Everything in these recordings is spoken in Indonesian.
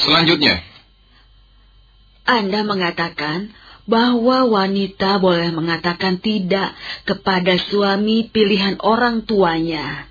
Selanjutnya. Anda mengatakan bahwa wanita boleh mengatakan tidak kepada suami pilihan orang tuanya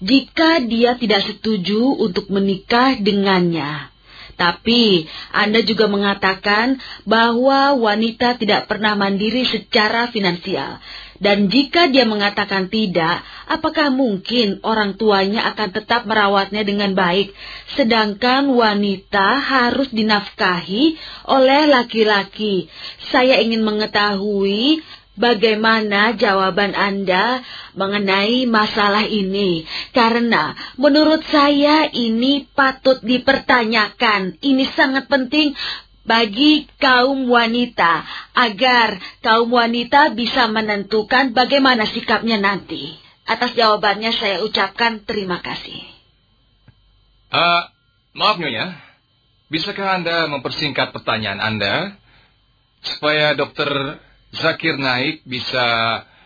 jika dia tidak setuju untuk menikah dengannya. Tapi Anda juga mengatakan bahwa wanita tidak pernah mandiri secara finansial. Dan jika dia mengatakan tidak, apakah mungkin orang tuanya akan tetap merawatnya dengan baik, sedangkan wanita harus dinafkahi oleh laki-laki? Saya ingin mengetahui Bagaimana jawaban Anda mengenai masalah ini? Karena menurut saya ini patut dipertanyakan. Ini sangat penting bagi kaum wanita agar kaum wanita bisa menentukan bagaimana sikapnya nanti. Atas jawabannya saya ucapkan terima kasih. Uh, maaf Nyonya, bisakah Anda mempersingkat pertanyaan Anda supaya dokter Zakir Naik bisa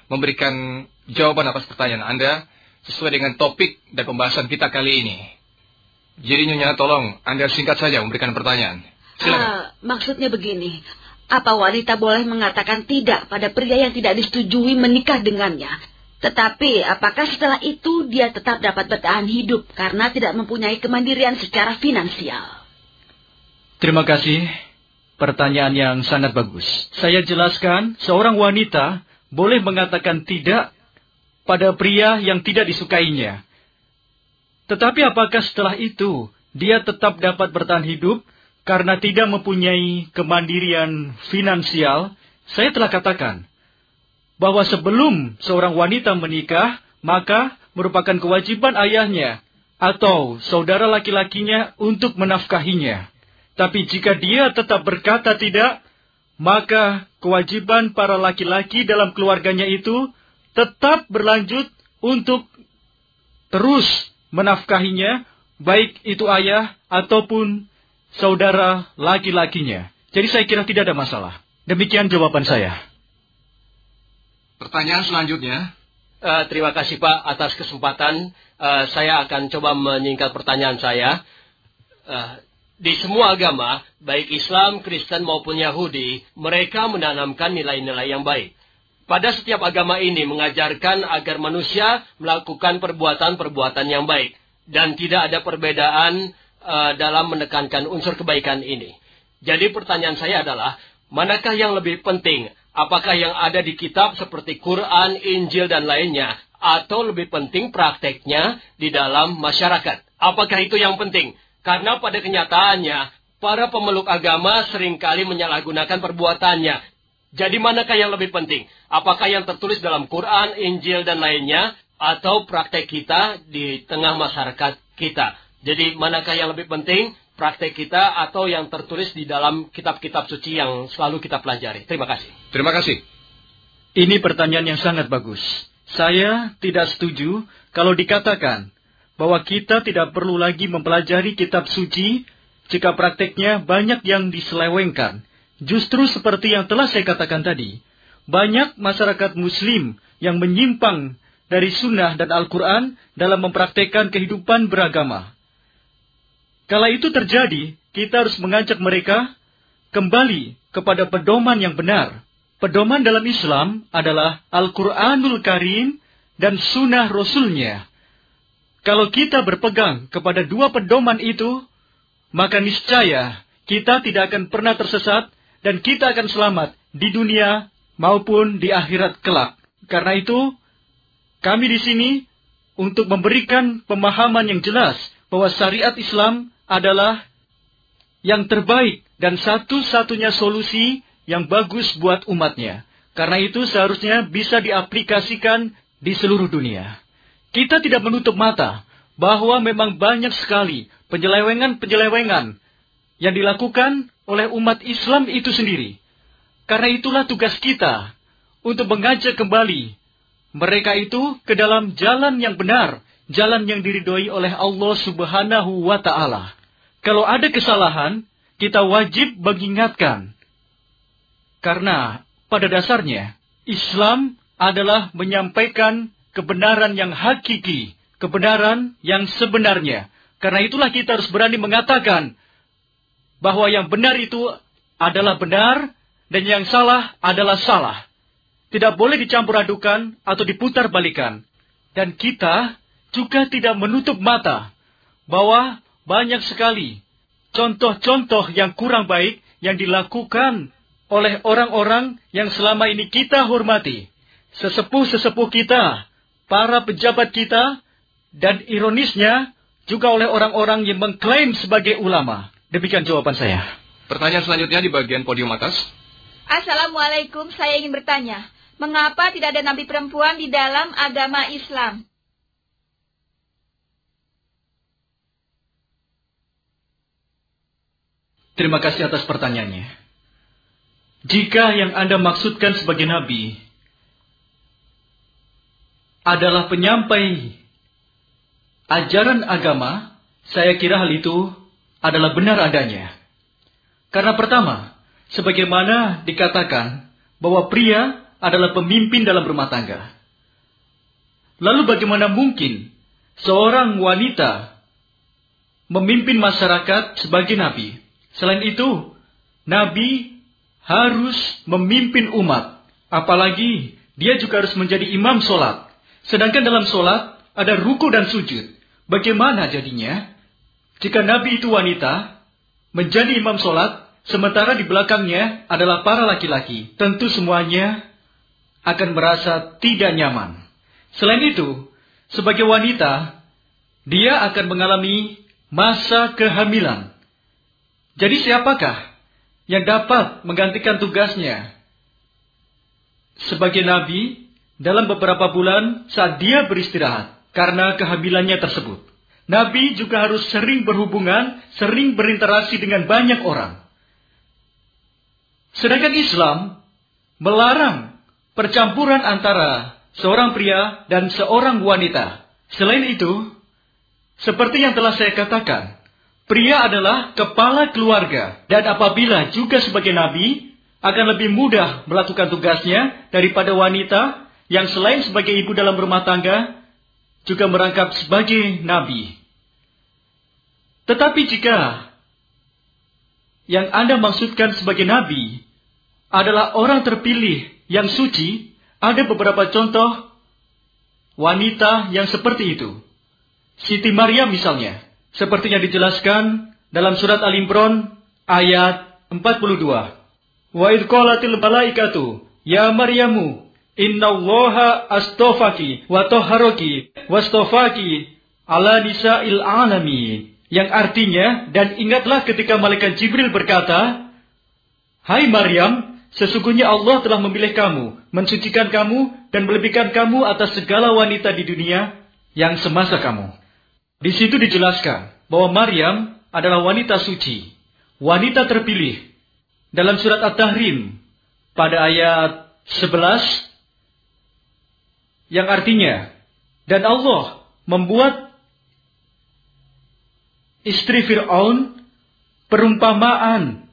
memberikan jawaban atas pertanyaan Anda sesuai dengan topik dan pembahasan kita kali ini. Jadi Nyonya tolong Anda singkat saja memberikan pertanyaan. Uh, maksudnya begini, apa wanita boleh mengatakan tidak pada pria yang tidak disetujui menikah dengannya? Tetapi apakah setelah itu dia tetap dapat bertahan hidup karena tidak mempunyai kemandirian secara finansial? Terima kasih. Pertanyaan yang sangat bagus. Saya jelaskan, seorang wanita boleh mengatakan tidak pada pria yang tidak disukainya. Tetapi apakah setelah itu dia tetap dapat bertahan hidup karena tidak mempunyai kemandirian finansial? Saya telah katakan bahwa sebelum seorang wanita menikah, maka merupakan kewajiban ayahnya atau saudara laki-lakinya untuk menafkahinya. Tapi jika dia tetap berkata tidak, maka kewajiban para laki-laki dalam keluarganya itu tetap berlanjut untuk terus menafkahinya, baik itu ayah ataupun saudara laki-lakinya. Jadi saya kira tidak ada masalah. Demikian jawaban saya. Pertanyaan selanjutnya. Uh, terima kasih Pak atas kesempatan. Uh, saya akan coba menyingkat pertanyaan saya. Uh, di semua agama, baik Islam, Kristen maupun Yahudi, mereka menanamkan nilai-nilai yang baik. Pada setiap agama ini mengajarkan agar manusia melakukan perbuatan-perbuatan yang baik dan tidak ada perbedaan uh, dalam menekankan unsur kebaikan ini. Jadi pertanyaan saya adalah, manakah yang lebih penting? Apakah yang ada di kitab seperti Quran, Injil, dan lainnya? Atau lebih penting prakteknya di dalam masyarakat? Apakah itu yang penting? Karena pada kenyataannya, para pemeluk agama sering kali menyalahgunakan perbuatannya. Jadi manakah yang lebih penting? Apakah yang tertulis dalam Quran, Injil, dan lainnya, atau praktek kita di tengah masyarakat kita? Jadi manakah yang lebih penting? Praktek kita atau yang tertulis di dalam kitab-kitab suci yang selalu kita pelajari? Terima kasih. Terima kasih. Ini pertanyaan yang sangat bagus. Saya tidak setuju kalau dikatakan bahwa kita tidak perlu lagi mempelajari kitab suci jika prakteknya banyak yang diselewengkan. Justru seperti yang telah saya katakan tadi, banyak masyarakat muslim yang menyimpang dari sunnah dan Al-Quran dalam mempraktekkan kehidupan beragama. Kala itu terjadi, kita harus mengajak mereka kembali kepada pedoman yang benar. Pedoman dalam Islam adalah Al-Quranul Karim dan sunnah Rasulnya. Kalau kita berpegang kepada dua pedoman itu, maka niscaya kita tidak akan pernah tersesat dan kita akan selamat di dunia maupun di akhirat kelak. Karena itu, kami di sini untuk memberikan pemahaman yang jelas bahwa syariat Islam adalah yang terbaik dan satu-satunya solusi yang bagus buat umatnya. Karena itu seharusnya bisa diaplikasikan di seluruh dunia. Kita tidak menutup mata bahwa memang banyak sekali penyelewengan-penyelewengan yang dilakukan oleh umat Islam itu sendiri. Karena itulah tugas kita untuk mengajak kembali mereka itu ke dalam jalan yang benar, jalan yang diridhoi oleh Allah Subhanahu wa taala. Kalau ada kesalahan, kita wajib mengingatkan. Karena pada dasarnya Islam adalah menyampaikan kebenaran yang hakiki, kebenaran yang sebenarnya. Karena itulah kita harus berani mengatakan bahwa yang benar itu adalah benar dan yang salah adalah salah. Tidak boleh dicampur adukan atau diputar balikan. Dan kita juga tidak menutup mata bahwa banyak sekali contoh-contoh yang kurang baik yang dilakukan oleh orang-orang yang selama ini kita hormati. Sesepuh-sesepuh kita, para pejabat kita, dan ironisnya juga oleh orang-orang yang mengklaim sebagai ulama. Demikian jawaban saya. Pertanyaan selanjutnya di bagian podium atas. Assalamualaikum, saya ingin bertanya. Mengapa tidak ada nabi perempuan di dalam agama Islam? Terima kasih atas pertanyaannya. Jika yang Anda maksudkan sebagai nabi adalah penyampai ajaran agama, saya kira hal itu adalah benar adanya. Karena pertama, sebagaimana dikatakan bahwa pria adalah pemimpin dalam rumah tangga. Lalu bagaimana mungkin seorang wanita memimpin masyarakat sebagai nabi? Selain itu, nabi harus memimpin umat. Apalagi dia juga harus menjadi imam solat. Sedangkan dalam solat ada ruku dan sujud. Bagaimana jadinya? Jika nabi itu wanita, menjadi imam solat, sementara di belakangnya adalah para laki-laki. Tentu semuanya akan merasa tidak nyaman. Selain itu, sebagai wanita, dia akan mengalami masa kehamilan. Jadi siapakah yang dapat menggantikan tugasnya sebagai nabi dalam beberapa bulan saat dia beristirahat karena kehamilannya tersebut? Nabi juga harus sering berhubungan, sering berinteraksi dengan banyak orang. Sedangkan Islam melarang percampuran antara seorang pria dan seorang wanita. Selain itu, seperti yang telah saya katakan, pria adalah kepala keluarga dan apabila juga sebagai nabi akan lebih mudah melakukan tugasnya daripada wanita yang selain sebagai ibu dalam rumah tangga juga merangkap sebagai nabi. Tetapi jika yang Anda maksudkan sebagai nabi adalah orang terpilih yang suci, ada beberapa contoh wanita yang seperti itu. Siti Maryam misalnya, seperti yang dijelaskan dalam surat Al-Imran ayat 42. Wa idh qalatil malaikatu ya Maryamu inna allaha astofaki wa toharoki wastofaki ala nisa'il alamin. Yang artinya, dan ingatlah ketika malaikat Jibril berkata, Hai Maryam, Sesungguhnya Allah telah memilih kamu, mensucikan kamu, dan melebihkan kamu atas segala wanita di dunia yang semasa kamu. Di situ dijelaskan bahwa Maryam adalah wanita suci, wanita terpilih. Dalam surat At-Tahrim pada ayat 11 yang artinya dan Allah membuat istri Fir'aun perumpamaan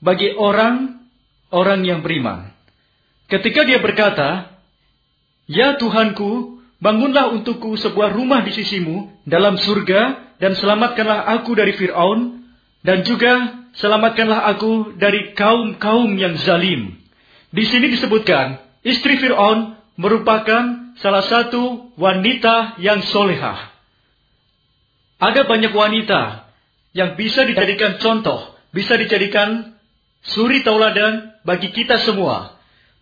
bagi orang orang yang beriman. Ketika dia berkata, Ya Tuhanku, bangunlah untukku sebuah rumah di sisimu dalam surga dan selamatkanlah aku dari Fir'aun dan juga selamatkanlah aku dari kaum-kaum yang zalim. Di sini disebutkan, istri Fir'aun merupakan salah satu wanita yang solehah. Ada banyak wanita yang bisa dijadikan contoh, bisa dijadikan suri tauladan bagi kita semua.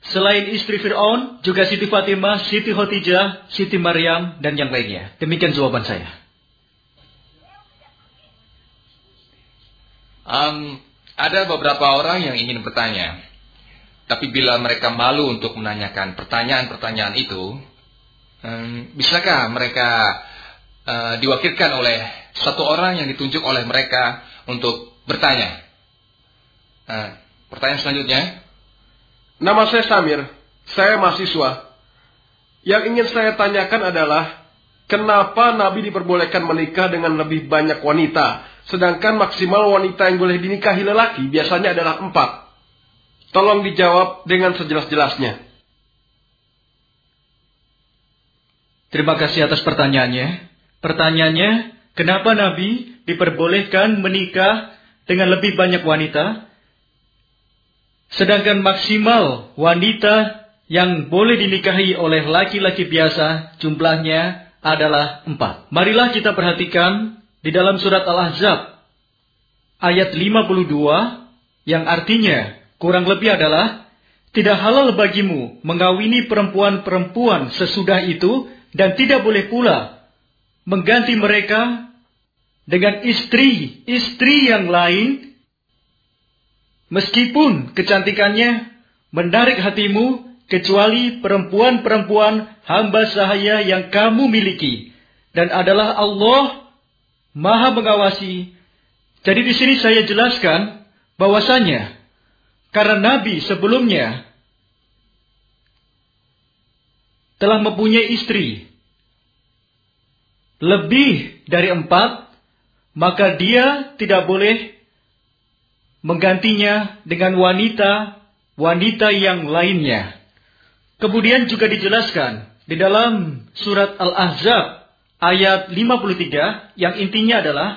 Selain istri Fir'aun, juga Siti Fatimah, Siti Khotijah, Siti Maryam, dan yang lainnya. Demikian jawaban saya. Um, ada beberapa orang yang ingin bertanya. Tapi bila mereka malu untuk menanyakan pertanyaan-pertanyaan itu, um, bisakah mereka uh, diwakilkan oleh satu orang yang ditunjuk oleh mereka untuk bertanya? Uh, Pertanyaan selanjutnya. Nama saya Samir, saya mahasiswa. Yang ingin saya tanyakan adalah, kenapa Nabi diperbolehkan menikah dengan lebih banyak wanita, sedangkan maksimal wanita yang boleh dinikahi lelaki biasanya adalah empat? Tolong dijawab dengan sejelas-jelasnya. Terima kasih atas pertanyaannya. Pertanyaannya, kenapa Nabi diperbolehkan menikah dengan lebih banyak wanita, sedangkan maksimal wanita yang boleh dinikahi oleh laki-laki biasa jumlahnya adalah empat. Marilah kita perhatikan di dalam surat Al-Ahzab ayat 52 yang artinya kurang lebih adalah tidak halal bagimu mengawini perempuan-perempuan sesudah itu dan tidak boleh pula mengganti mereka dengan istri-istri yang lain meskipun kecantikannya menarik hatimu kecuali perempuan-perempuan hamba sahaya yang kamu miliki dan adalah Allah Maha mengawasi. Jadi di sini saya jelaskan bahwasanya karena Nabi sebelumnya telah mempunyai istri lebih dari empat, maka dia tidak boleh menggantinya dengan wanita-wanita yang lainnya. Kemudian juga dijelaskan di dalam surat Al-Ahzab ayat 53 yang intinya adalah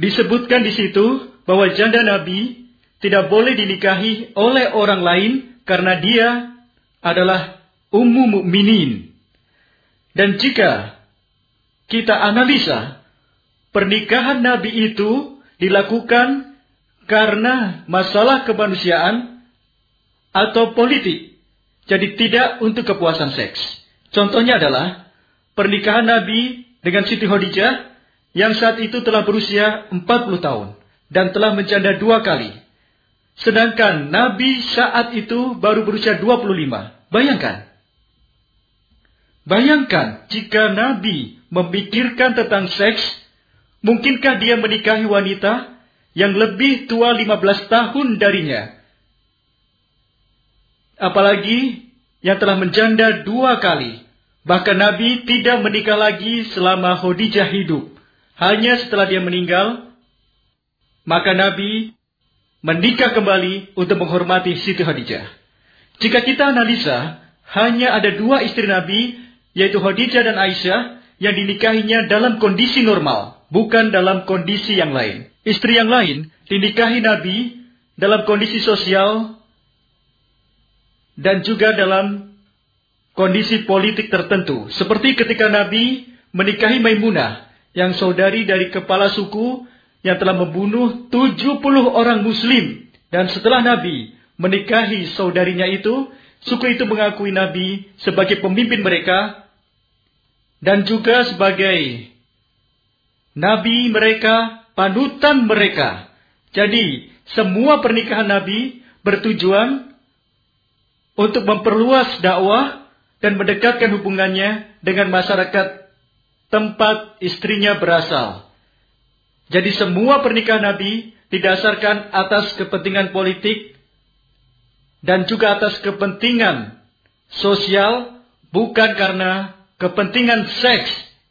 disebutkan di situ bahwa janda Nabi tidak boleh dinikahi oleh orang lain karena dia adalah ummu mukminin. Dan jika kita analisa pernikahan Nabi itu dilakukan karena masalah kemanusiaan atau politik. Jadi tidak untuk kepuasan seks. Contohnya adalah pernikahan Nabi dengan Siti Khadijah yang saat itu telah berusia 40 tahun dan telah menjanda dua kali Sedangkan Nabi saat itu baru berusia 25. Bayangkan. Bayangkan jika Nabi memikirkan tentang seks, mungkinkah dia menikahi wanita yang lebih tua 15 tahun darinya? Apalagi yang telah menjanda dua kali. Bahkan Nabi tidak menikah lagi selama Khadijah hidup. Hanya setelah dia meninggal, maka Nabi menikah kembali untuk menghormati Siti Khadijah. Jika kita analisa, hanya ada dua istri Nabi, yaitu Khadijah dan Aisyah, yang dinikahinya dalam kondisi normal, bukan dalam kondisi yang lain. Istri yang lain dinikahi Nabi dalam kondisi sosial dan juga dalam kondisi politik tertentu. Seperti ketika Nabi menikahi Maimunah, yang saudari dari kepala suku yang telah membunuh 70 orang muslim. Dan setelah Nabi menikahi saudarinya itu, suku itu mengakui Nabi sebagai pemimpin mereka dan juga sebagai Nabi mereka, panutan mereka. Jadi, semua pernikahan Nabi bertujuan untuk memperluas dakwah dan mendekatkan hubungannya dengan masyarakat tempat istrinya berasal. Jadi semua pernikahan Nabi didasarkan atas kepentingan politik dan juga atas kepentingan sosial bukan karena kepentingan seks.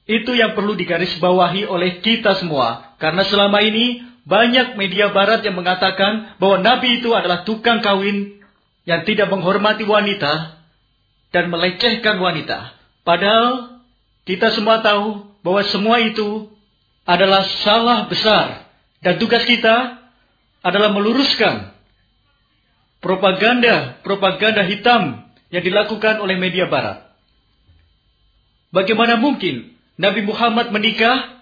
Itu yang perlu digarisbawahi oleh kita semua. Karena selama ini banyak media barat yang mengatakan bahwa Nabi itu adalah tukang kawin yang tidak menghormati wanita dan melecehkan wanita. Padahal kita semua tahu bahwa semua itu adalah salah besar. Dan tugas kita adalah meluruskan propaganda-propaganda hitam yang dilakukan oleh media barat. Bagaimana mungkin Nabi Muhammad menikah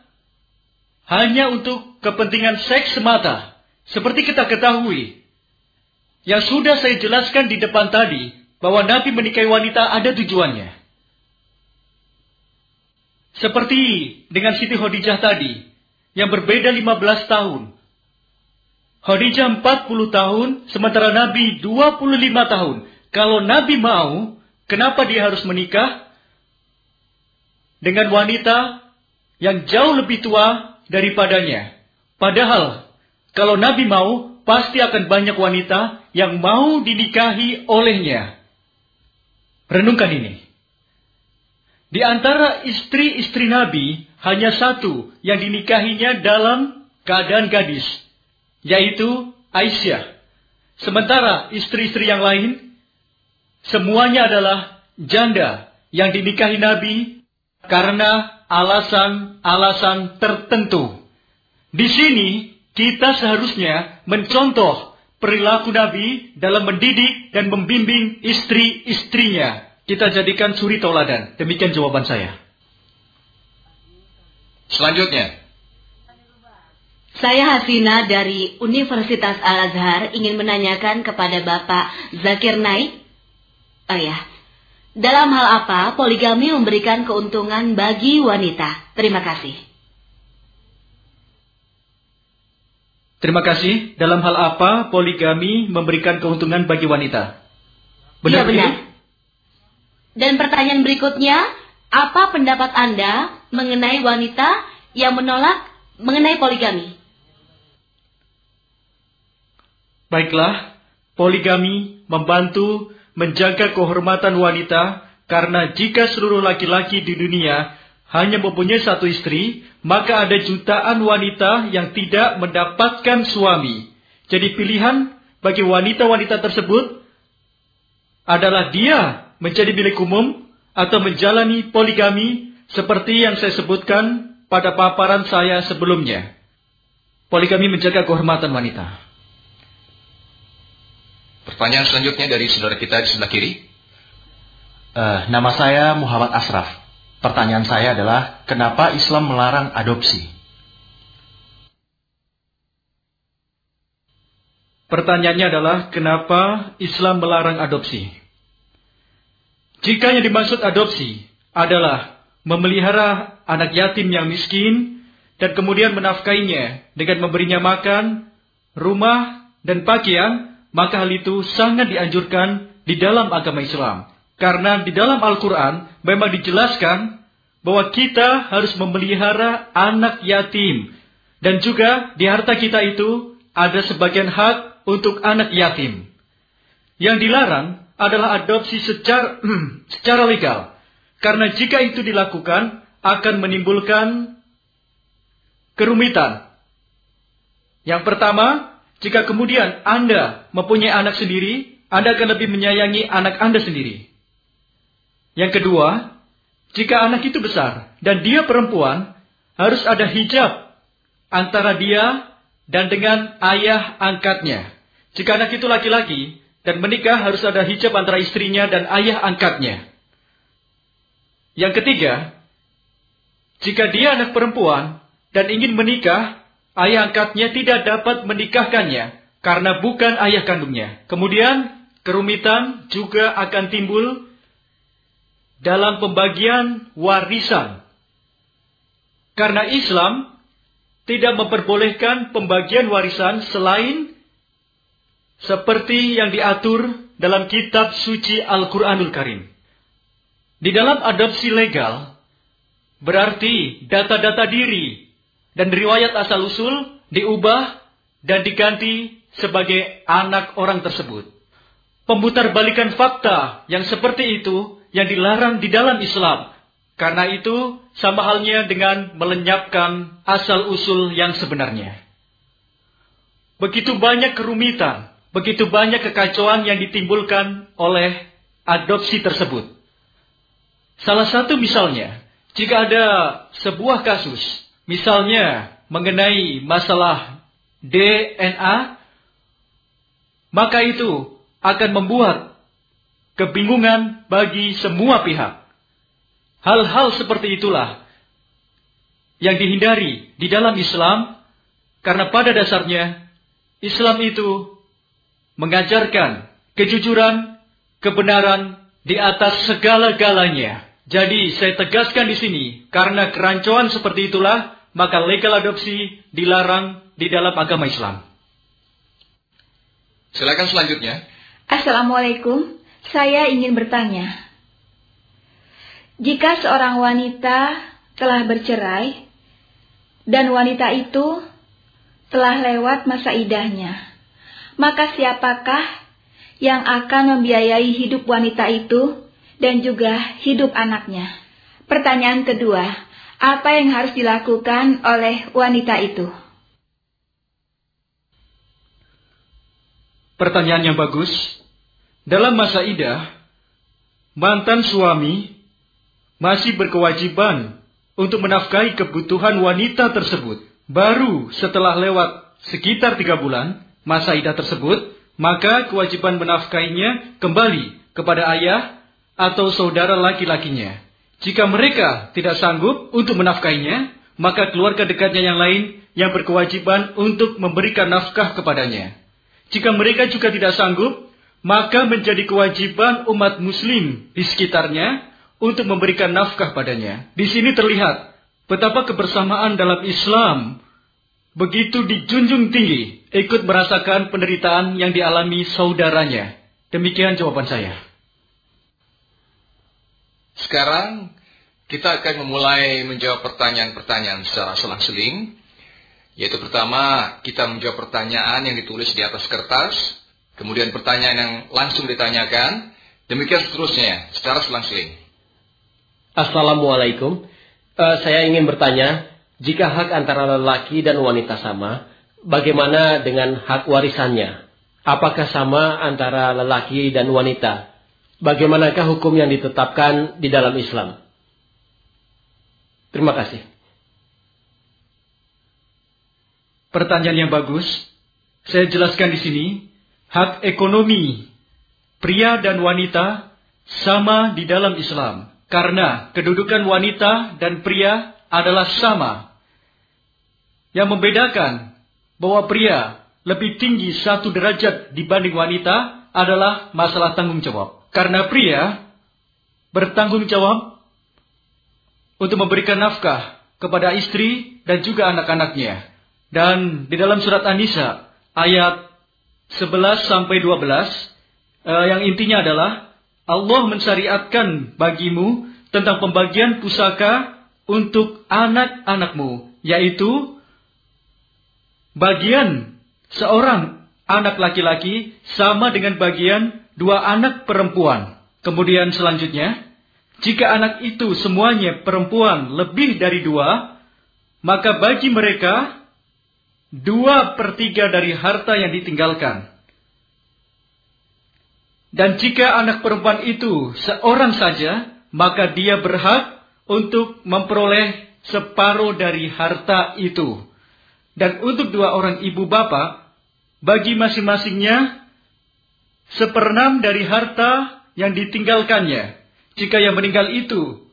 hanya untuk kepentingan seks semata? Seperti kita ketahui, yang sudah saya jelaskan di depan tadi, bahwa Nabi menikahi wanita ada tujuannya. Seperti dengan Siti Khadijah tadi, yang berbeda 15 tahun. Khadijah 40 tahun, sementara Nabi 25 tahun. Kalau Nabi mau, kenapa dia harus menikah dengan wanita yang jauh lebih tua daripadanya? Padahal, kalau Nabi mau, pasti akan banyak wanita yang mau dinikahi olehnya. Renungkan ini. Di antara istri-istri Nabi, hanya satu yang dinikahinya dalam keadaan gadis, yaitu Aisyah. Sementara istri-istri yang lain, semuanya adalah janda yang dinikahi Nabi karena alasan-alasan tertentu. Di sini kita seharusnya mencontoh perilaku Nabi dalam mendidik dan membimbing istri-istrinya. Kita jadikan suri tauladan. Demikian jawaban saya. Selanjutnya. Saya Hasina dari Universitas Al-Azhar ingin menanyakan kepada Bapak Zakir Naik. Oh ya, dalam hal apa poligami memberikan keuntungan bagi wanita? Terima kasih. Terima kasih. Dalam hal apa poligami memberikan keuntungan bagi wanita? Benar, ya, benar. Dan pertanyaan berikutnya, apa pendapat Anda mengenai wanita yang menolak mengenai poligami? Baiklah, poligami membantu menjaga kehormatan wanita karena jika seluruh laki-laki di dunia hanya mempunyai satu istri, maka ada jutaan wanita yang tidak mendapatkan suami. Jadi pilihan bagi wanita-wanita tersebut adalah dia menjadi milik umum atau menjalani poligami seperti yang saya sebutkan pada paparan saya sebelumnya. Poligami menjaga kehormatan wanita. Pertanyaan selanjutnya dari saudara kita di sebelah kiri. Uh, nama saya Muhammad Asraf. Pertanyaan saya adalah, kenapa Islam melarang adopsi? Pertanyaannya adalah, kenapa Islam melarang adopsi? Jika yang dimaksud adopsi adalah memelihara anak yatim yang miskin dan kemudian menafkainya dengan memberinya makan, rumah, dan pakaian, maka hal itu sangat dianjurkan di dalam agama Islam. Karena di dalam Al-Quran memang dijelaskan bahwa kita harus memelihara anak yatim. Dan juga di harta kita itu ada sebagian hak untuk anak yatim. Yang dilarang adalah adopsi secara, secara legal. Karena jika itu dilakukan akan menimbulkan kerumitan. Yang pertama, jika kemudian Anda mempunyai anak sendiri, Anda akan lebih menyayangi anak Anda sendiri. Yang kedua, jika anak itu besar dan dia perempuan, harus ada hijab antara dia dan dengan ayah angkatnya. Jika anak itu laki-laki dan menikah, harus ada hijab antara istrinya dan ayah angkatnya. Yang ketiga, jika dia anak perempuan dan ingin menikah, ayah angkatnya tidak dapat menikahkannya karena bukan ayah kandungnya. Kemudian kerumitan juga akan timbul dalam pembagian warisan. Karena Islam tidak memperbolehkan pembagian warisan selain seperti yang diatur dalam kitab suci Al-Quranul Karim. Di dalam adopsi legal, berarti data-data diri dan riwayat asal-usul diubah dan diganti sebagai anak orang tersebut. Pemutar balikan fakta yang seperti itu yang dilarang di dalam Islam. Karena itu sama halnya dengan melenyapkan asal-usul yang sebenarnya. Begitu banyak kerumitan, begitu banyak kekacauan yang ditimbulkan oleh adopsi tersebut. Salah satu misalnya, jika ada sebuah kasus misalnya mengenai masalah DNA, maka itu akan membuat kebingungan bagi semua pihak. Hal-hal seperti itulah yang dihindari di dalam Islam karena pada dasarnya Islam itu mengajarkan kejujuran, kebenaran di atas segala-galanya. Jadi saya tegaskan di sini karena kerancuan seperti itulah maka legal adopsi dilarang di dalam agama Islam. Silakan selanjutnya. Assalamualaikum, saya ingin bertanya. Jika seorang wanita telah bercerai dan wanita itu telah lewat masa idahnya, maka siapakah yang akan membiayai hidup wanita itu dan juga hidup anaknya? Pertanyaan kedua, apa yang harus dilakukan oleh wanita itu? Pertanyaan yang bagus. Dalam masa idah, mantan suami masih berkewajiban untuk menafkahi kebutuhan wanita tersebut. Baru setelah lewat sekitar tiga bulan masa idah tersebut, maka kewajiban menafkainya kembali kepada ayah atau saudara laki-lakinya. Jika mereka tidak sanggup untuk menafkainya, maka keluarga dekatnya yang lain yang berkewajiban untuk memberikan nafkah kepadanya. Jika mereka juga tidak sanggup, maka menjadi kewajiban umat muslim di sekitarnya untuk memberikan nafkah padanya. Di sini terlihat betapa kebersamaan dalam Islam begitu dijunjung tinggi, ikut merasakan penderitaan yang dialami saudaranya. Demikian jawaban saya. Sekarang kita akan memulai menjawab pertanyaan-pertanyaan secara selang-seling. Yaitu pertama, kita menjawab pertanyaan yang ditulis di atas kertas. Kemudian pertanyaan yang langsung ditanyakan. Demikian seterusnya, secara selang-seling. Assalamualaikum. Uh, saya ingin bertanya, jika hak antara lelaki dan wanita sama, bagaimana dengan hak warisannya? Apakah sama antara lelaki dan wanita? Bagaimanakah hukum yang ditetapkan di dalam Islam? Terima kasih. Pertanyaan yang bagus. Saya jelaskan di sini, hak ekonomi pria dan wanita sama di dalam Islam. Karena kedudukan wanita dan pria adalah sama. Yang membedakan bahwa pria lebih tinggi satu derajat dibanding wanita adalah masalah tanggung jawab. Karena pria bertanggung jawab untuk memberikan nafkah kepada istri dan juga anak-anaknya. Dan di dalam surat An-Nisa ayat 11 sampai 12 eh, yang intinya adalah Allah mensyariatkan bagimu tentang pembagian pusaka untuk anak-anakmu, yaitu bagian seorang anak laki-laki sama dengan bagian dua anak perempuan. Kemudian selanjutnya, jika anak itu semuanya perempuan lebih dari dua, maka bagi mereka dua per tiga dari harta yang ditinggalkan. Dan jika anak perempuan itu seorang saja, maka dia berhak untuk memperoleh separuh dari harta itu. Dan untuk dua orang ibu bapak, bagi masing-masingnya seperenam dari harta yang ditinggalkannya. Jika yang meninggal itu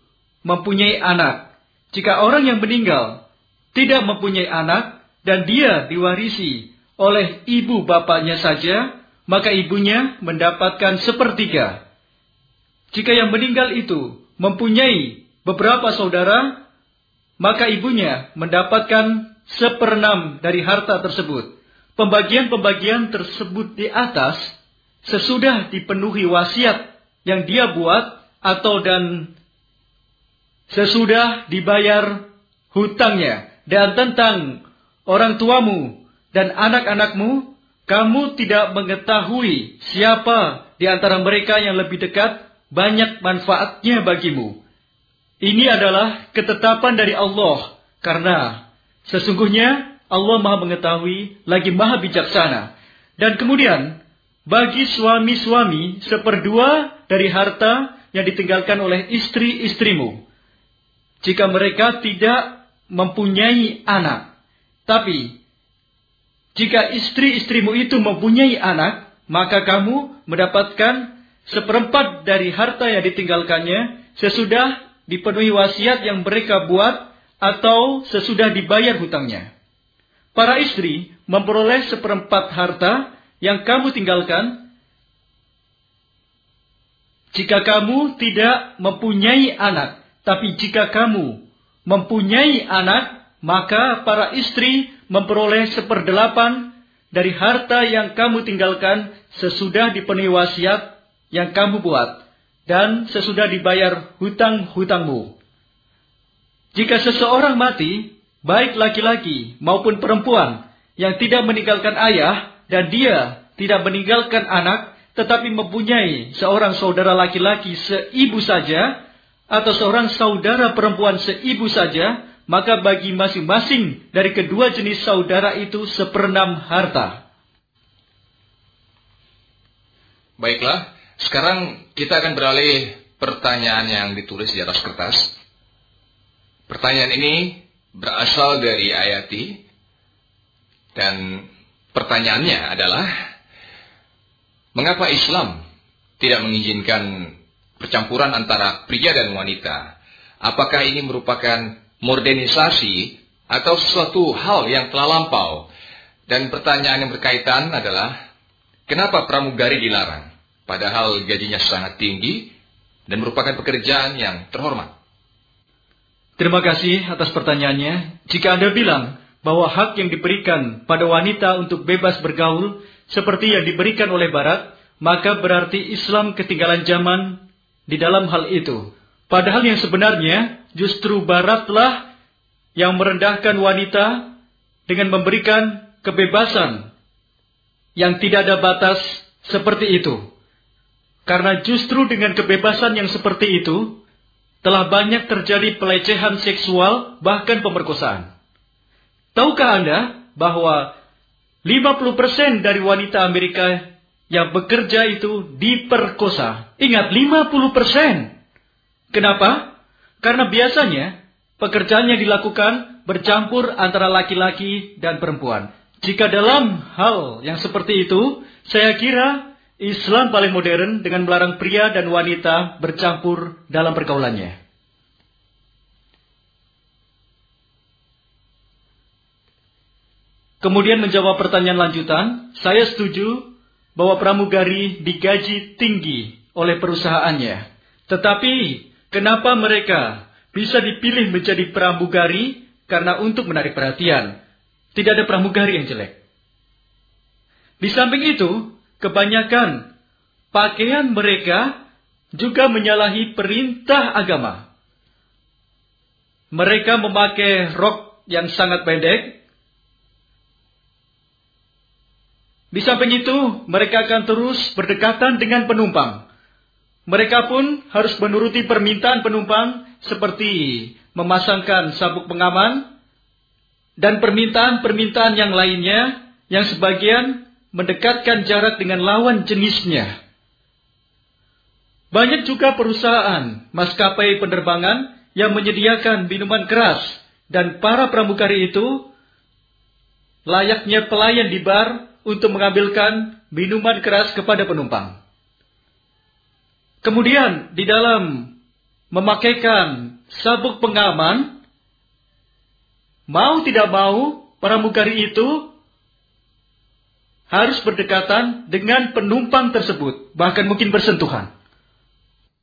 mempunyai anak. Jika orang yang meninggal tidak mempunyai anak dan dia diwarisi oleh ibu bapaknya saja, maka ibunya mendapatkan sepertiga. Jika yang meninggal itu mempunyai beberapa saudara, maka ibunya mendapatkan seperenam dari harta tersebut. Pembagian-pembagian tersebut di atas sesudah dipenuhi wasiat yang dia buat atau dan sesudah dibayar hutangnya dan tentang orang tuamu dan anak-anakmu kamu tidak mengetahui siapa di antara mereka yang lebih dekat banyak manfaatnya bagimu ini adalah ketetapan dari Allah karena sesungguhnya Allah Maha mengetahui lagi Maha bijaksana. Dan kemudian bagi suami-suami seperdua dari harta yang ditinggalkan oleh istri-istrimu. Jika mereka tidak mempunyai anak. Tapi jika istri-istrimu itu mempunyai anak, maka kamu mendapatkan seperempat dari harta yang ditinggalkannya sesudah dipenuhi wasiat yang mereka buat atau sesudah dibayar hutangnya. Para istri memperoleh seperempat harta yang kamu tinggalkan jika kamu tidak mempunyai anak. Tapi jika kamu mempunyai anak, maka para istri memperoleh seperdelapan dari harta yang kamu tinggalkan sesudah dipenuhi wasiat yang kamu buat dan sesudah dibayar hutang-hutangmu. Jika seseorang mati, baik laki-laki maupun perempuan yang tidak meninggalkan ayah dan dia tidak meninggalkan anak, tetapi mempunyai seorang saudara laki-laki seibu saja, atau seorang saudara perempuan seibu saja, maka bagi masing-masing dari kedua jenis saudara itu seperenam harta. Baiklah, sekarang kita akan beralih pertanyaan yang ditulis di atas kertas. Pertanyaan ini berasal dari Ayati. Dan pertanyaannya adalah, mengapa Islam tidak mengizinkan percampuran antara pria dan wanita? Apakah ini merupakan modernisasi atau sesuatu hal yang telah lampau? Dan pertanyaan yang berkaitan adalah, kenapa pramugari dilarang? Padahal gajinya sangat tinggi dan merupakan pekerjaan yang terhormat. Terima kasih atas pertanyaannya. Jika Anda bilang bahwa hak yang diberikan pada wanita untuk bebas bergaul seperti yang diberikan oleh Barat, maka berarti Islam ketinggalan zaman di dalam hal itu. Padahal yang sebenarnya justru Baratlah yang merendahkan wanita dengan memberikan kebebasan yang tidak ada batas seperti itu. Karena justru dengan kebebasan yang seperti itu, telah banyak terjadi pelecehan seksual, bahkan pemerkosaan. Tahukah Anda bahwa 50% dari wanita Amerika yang bekerja itu diperkosa? Ingat, 50%. Kenapa? Karena biasanya pekerjaan yang dilakukan bercampur antara laki-laki dan perempuan. Jika dalam hal yang seperti itu, saya kira Islam paling modern dengan melarang pria dan wanita bercampur dalam pergaulannya. Kemudian menjawab pertanyaan lanjutan, saya setuju bahwa pramugari digaji tinggi oleh perusahaannya. Tetapi kenapa mereka bisa dipilih menjadi pramugari? Karena untuk menarik perhatian. Tidak ada pramugari yang jelek. Di samping itu, kebanyakan pakaian mereka juga menyalahi perintah agama. Mereka memakai rok yang sangat pendek. Di samping itu, mereka akan terus berdekatan dengan penumpang. Mereka pun harus menuruti permintaan penumpang seperti memasangkan sabuk pengaman dan permintaan-permintaan yang lainnya yang sebagian mendekatkan jarak dengan lawan jenisnya. Banyak juga perusahaan maskapai penerbangan yang menyediakan minuman keras dan para pramugari itu layaknya pelayan di bar untuk mengambilkan minuman keras kepada penumpang. Kemudian di dalam memakaikan sabuk pengaman, mau tidak mau pramugari itu harus berdekatan dengan penumpang tersebut, bahkan mungkin bersentuhan.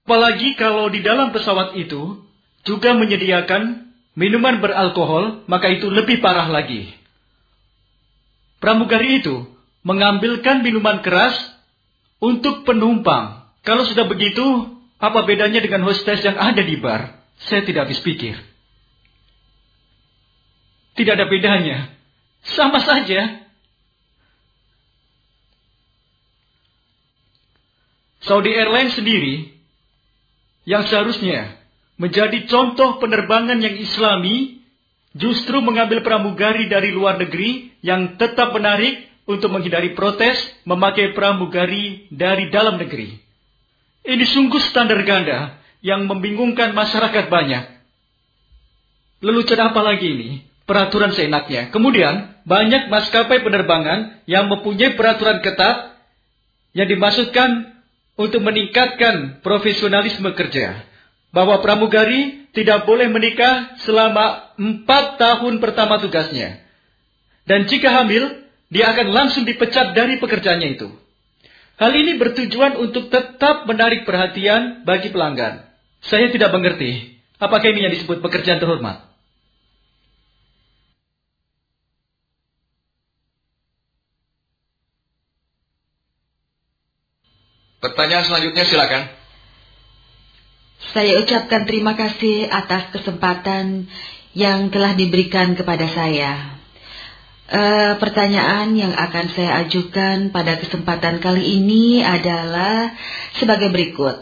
Apalagi kalau di dalam pesawat itu juga menyediakan minuman beralkohol, maka itu lebih parah lagi. Pramugari itu mengambilkan minuman keras untuk penumpang. Kalau sudah begitu, apa bedanya dengan hostess yang ada di bar? Saya tidak habis pikir. Tidak ada bedanya. Sama saja Saudi Airlines sendiri yang seharusnya menjadi contoh penerbangan yang islami justru mengambil pramugari dari luar negeri yang tetap menarik untuk menghindari protes memakai pramugari dari dalam negeri. Ini sungguh standar ganda yang membingungkan masyarakat banyak. Lalu apa lagi ini? Peraturan seenaknya. Kemudian, banyak maskapai penerbangan yang mempunyai peraturan ketat yang dimaksudkan untuk meningkatkan profesionalisme kerja. Bahwa pramugari tidak boleh menikah selama empat tahun pertama tugasnya. Dan jika hamil, dia akan langsung dipecat dari pekerjaannya itu. Hal ini bertujuan untuk tetap menarik perhatian bagi pelanggan. Saya tidak mengerti, apakah ini yang disebut pekerjaan terhormat? Pertanyaan selanjutnya silakan. Saya ucapkan terima kasih atas kesempatan yang telah diberikan kepada saya. E, pertanyaan yang akan saya ajukan pada kesempatan kali ini adalah sebagai berikut.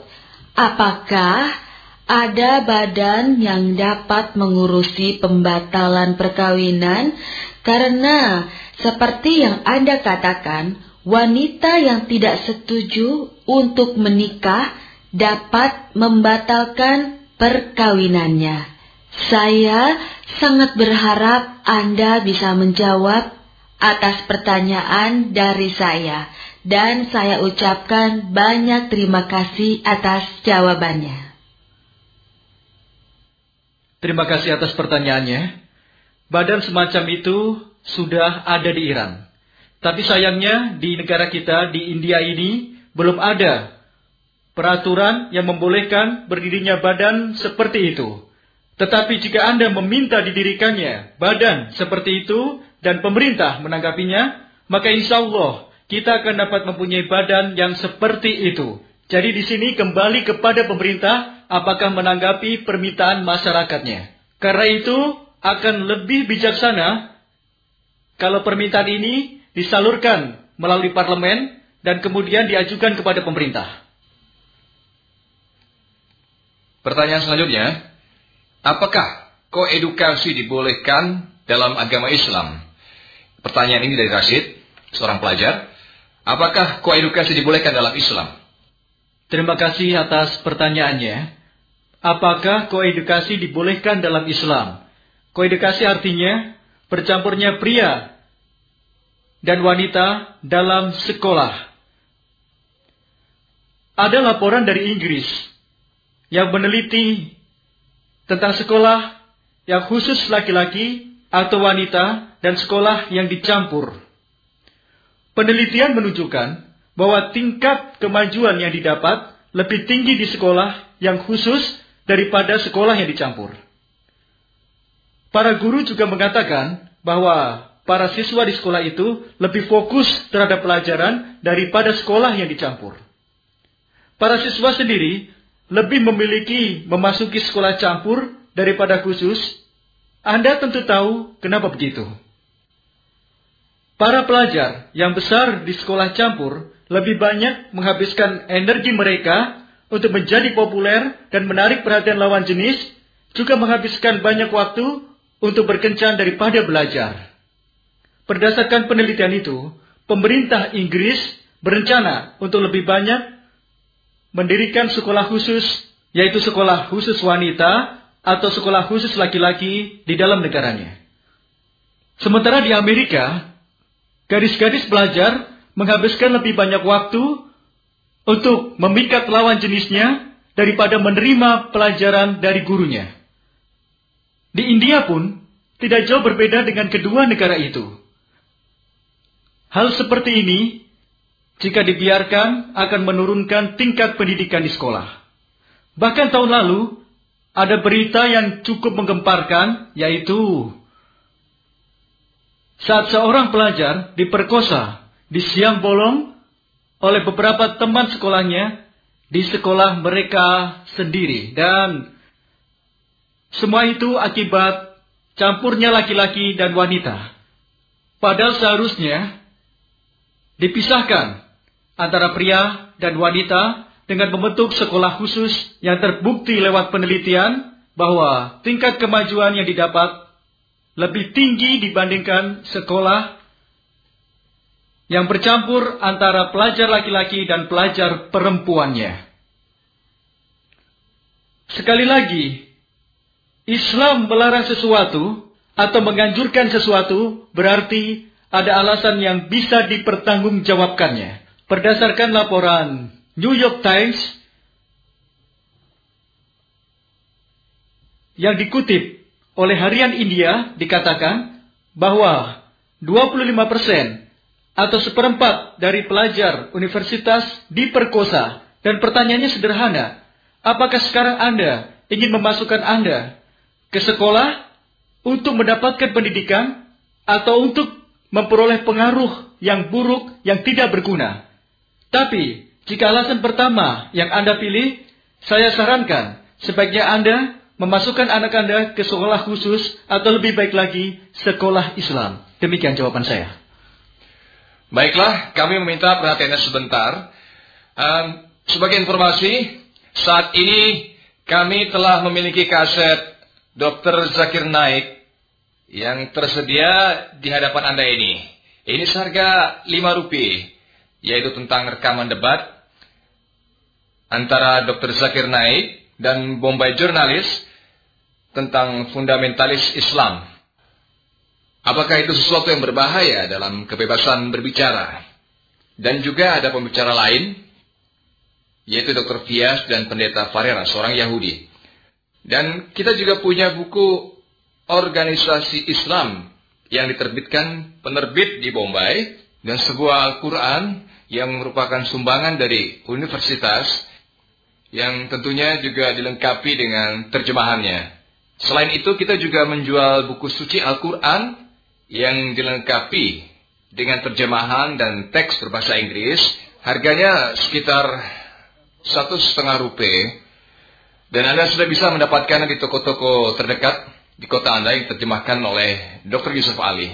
Apakah ada badan yang dapat mengurusi pembatalan perkawinan karena seperti yang Anda katakan, wanita yang tidak setuju untuk menikah dapat membatalkan perkawinannya. Saya sangat berharap Anda bisa menjawab atas pertanyaan dari saya dan saya ucapkan banyak terima kasih atas jawabannya. Terima kasih atas pertanyaannya. Badan semacam itu sudah ada di Iran. Tapi sayangnya di negara kita, di India ini, belum ada peraturan yang membolehkan berdirinya badan seperti itu. Tetapi jika Anda meminta didirikannya badan seperti itu dan pemerintah menanggapinya, maka insya Allah kita akan dapat mempunyai badan yang seperti itu. Jadi di sini kembali kepada pemerintah apakah menanggapi permintaan masyarakatnya. Karena itu akan lebih bijaksana kalau permintaan ini disalurkan melalui parlemen dan kemudian diajukan kepada pemerintah. Pertanyaan selanjutnya, apakah koedukasi dibolehkan dalam agama Islam? Pertanyaan ini dari Rashid, seorang pelajar. Apakah koedukasi dibolehkan dalam Islam? Terima kasih atas pertanyaannya. Apakah koedukasi dibolehkan dalam Islam? Koedukasi artinya bercampurnya pria dan wanita dalam sekolah. Ada laporan dari Inggris yang meneliti tentang sekolah yang khusus laki-laki atau wanita dan sekolah yang dicampur. Penelitian menunjukkan bahwa tingkat kemajuan yang didapat lebih tinggi di sekolah yang khusus daripada sekolah yang dicampur. Para guru juga mengatakan bahwa para siswa di sekolah itu lebih fokus terhadap pelajaran daripada sekolah yang dicampur. Para siswa sendiri lebih memiliki memasuki sekolah campur daripada khusus, Anda tentu tahu kenapa begitu. Para pelajar yang besar di sekolah campur lebih banyak menghabiskan energi mereka untuk menjadi populer dan menarik perhatian lawan jenis, juga menghabiskan banyak waktu untuk berkencan daripada belajar. Berdasarkan penelitian itu, pemerintah Inggris berencana untuk lebih banyak mendirikan sekolah khusus, yaitu sekolah khusus wanita atau sekolah khusus laki-laki di dalam negaranya. Sementara di Amerika, gadis-gadis belajar menghabiskan lebih banyak waktu untuk memikat lawan jenisnya daripada menerima pelajaran dari gurunya. Di India pun tidak jauh berbeda dengan kedua negara itu. Hal seperti ini jika dibiarkan akan menurunkan tingkat pendidikan di sekolah. Bahkan tahun lalu ada berita yang cukup menggemparkan yaitu saat seorang pelajar diperkosa di siang bolong oleh beberapa teman sekolahnya di sekolah mereka sendiri dan semua itu akibat campurnya laki-laki dan wanita. Padahal seharusnya dipisahkan antara pria dan wanita dengan membentuk sekolah khusus yang terbukti lewat penelitian bahwa tingkat kemajuan yang didapat lebih tinggi dibandingkan sekolah yang bercampur antara pelajar laki-laki dan pelajar perempuannya. Sekali lagi, Islam melarang sesuatu atau menganjurkan sesuatu berarti ada alasan yang bisa dipertanggungjawabkannya. Berdasarkan laporan New York Times yang dikutip oleh Harian India dikatakan bahwa 25% atau seperempat dari pelajar universitas diperkosa dan pertanyaannya sederhana, apakah sekarang Anda ingin memasukkan Anda ke sekolah untuk mendapatkan pendidikan atau untuk memperoleh pengaruh yang buruk yang tidak berguna? Tapi, jika alasan pertama yang Anda pilih, saya sarankan sebaiknya Anda memasukkan anak Anda ke sekolah khusus atau lebih baik lagi sekolah Islam. Demikian jawaban saya. Baiklah, kami meminta perhatiannya sebentar. Um, sebagai informasi, saat ini kami telah memiliki kaset Dr. Zakir Naik yang tersedia di hadapan Anda ini. Ini seharga 5 rupiah yaitu tentang rekaman debat antara Dr. Zakir Naik dan Bombay Jurnalis tentang fundamentalis Islam. Apakah itu sesuatu yang berbahaya dalam kebebasan berbicara? Dan juga ada pembicara lain, yaitu Dr. Fias dan Pendeta Farera, seorang Yahudi. Dan kita juga punya buku organisasi Islam yang diterbitkan penerbit di Bombay dan sebuah Al-Quran yang merupakan sumbangan dari universitas yang tentunya juga dilengkapi dengan terjemahannya. Selain itu kita juga menjual buku suci Al-Quran yang dilengkapi dengan terjemahan dan teks berbahasa Inggris. Harganya sekitar satu setengah rupiah. Dan Anda sudah bisa mendapatkannya di toko-toko terdekat di kota Anda yang terjemahkan oleh Dr. Yusuf Ali.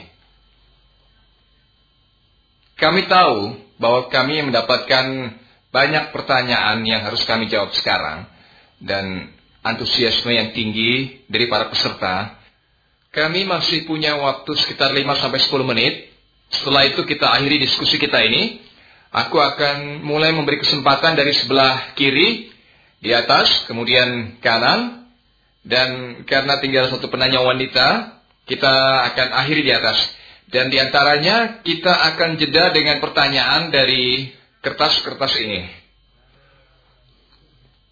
Kami tahu bahwa kami mendapatkan banyak pertanyaan yang harus kami jawab sekarang dan antusiasme yang tinggi dari para peserta. Kami masih punya waktu sekitar 5 sampai 10 menit. Setelah itu kita akhiri diskusi kita ini. Aku akan mulai memberi kesempatan dari sebelah kiri di atas, kemudian kanan, dan karena tinggal satu penanya wanita, kita akan akhiri di atas. Dan di antaranya kita akan jeda dengan pertanyaan dari kertas-kertas ini.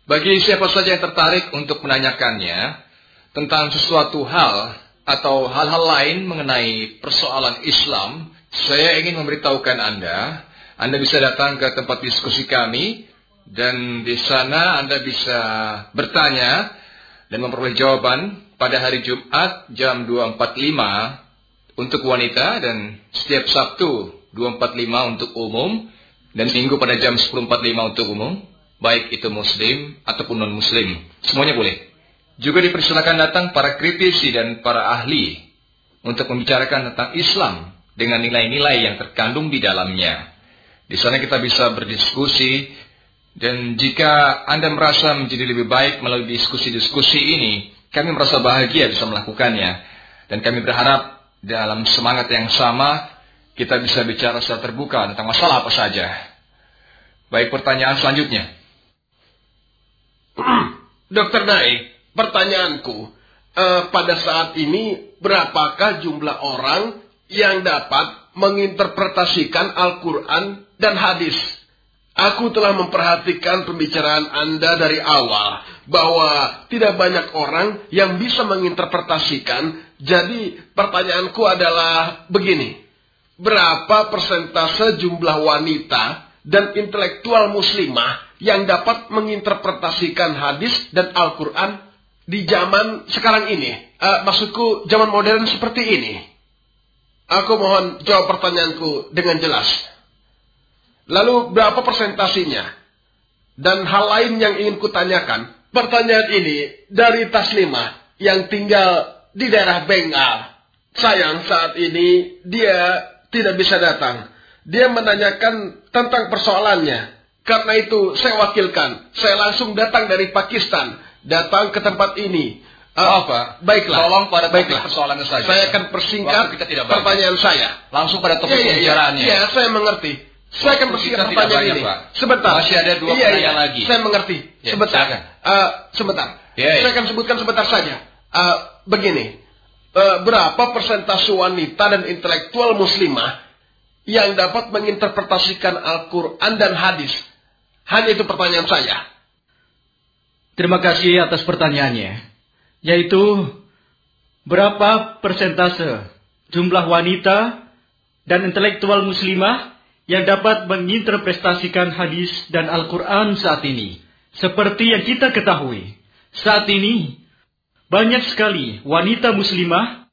Bagi siapa saja yang tertarik untuk menanyakannya tentang sesuatu hal atau hal-hal lain mengenai persoalan Islam, saya ingin memberitahukan Anda, Anda bisa datang ke tempat diskusi kami dan di sana Anda bisa bertanya dan memperoleh jawaban pada hari Jumat jam 2.45 untuk wanita dan setiap Sabtu 2.45 untuk umum dan Minggu pada jam 10.45 untuk umum, baik itu muslim ataupun non-muslim. Semuanya boleh. Juga dipersilakan datang para kritisi dan para ahli untuk membicarakan tentang Islam dengan nilai-nilai yang terkandung di dalamnya. Di sana kita bisa berdiskusi dan jika Anda merasa menjadi lebih baik melalui diskusi-diskusi ini, kami merasa bahagia bisa melakukannya. Dan kami berharap dalam semangat yang sama, kita bisa bicara secara terbuka tentang masalah apa saja. Baik pertanyaan selanjutnya. Dokter Naik, pertanyaanku, eh, pada saat ini berapakah jumlah orang yang dapat menginterpretasikan Al-Quran dan hadis? Aku telah memperhatikan pembicaraan Anda dari awal bahwa tidak banyak orang yang bisa menginterpretasikan. Jadi pertanyaanku adalah begini. Berapa persentase jumlah wanita dan intelektual muslimah yang dapat menginterpretasikan hadis dan Al-Quran di zaman sekarang ini? Uh, maksudku zaman modern seperti ini. Aku mohon jawab pertanyaanku dengan jelas. Lalu berapa persentasinya? Dan hal lain yang ingin kutanyakan, pertanyaan ini dari Taslimah yang tinggal di daerah Bengal. Sayang saat ini dia tidak bisa datang. Dia menanyakan tentang persoalannya. Karena itu saya wakilkan. Saya langsung datang dari Pakistan. Datang ke tempat ini. Uh, apa? Baiklah. Tolong pada baiklah. persoalannya saja. Saya akan persingkat kita tidak pertanyaan saya. Langsung pada topik ya, ya, pembicaraannya. Iya, ya, saya mengerti. Saya akan bersihkan pertanyaan banyak, ini. Pak. Sebentar. Masih ada dua iya, pertanyaan iya. lagi. Saya mengerti. Ya, sebentar. Uh, sebentar. Ya, ya. Saya akan sebutkan sebentar saja. Uh, begini. Uh, berapa persentase wanita dan intelektual muslimah yang dapat menginterpretasikan Al-Quran dan hadis? Hanya itu pertanyaan saya. Terima kasih atas pertanyaannya. Yaitu, berapa persentase jumlah wanita dan intelektual muslimah yang dapat menginterpretasikan hadis dan Al-Quran saat ini. Seperti yang kita ketahui, saat ini banyak sekali wanita muslimah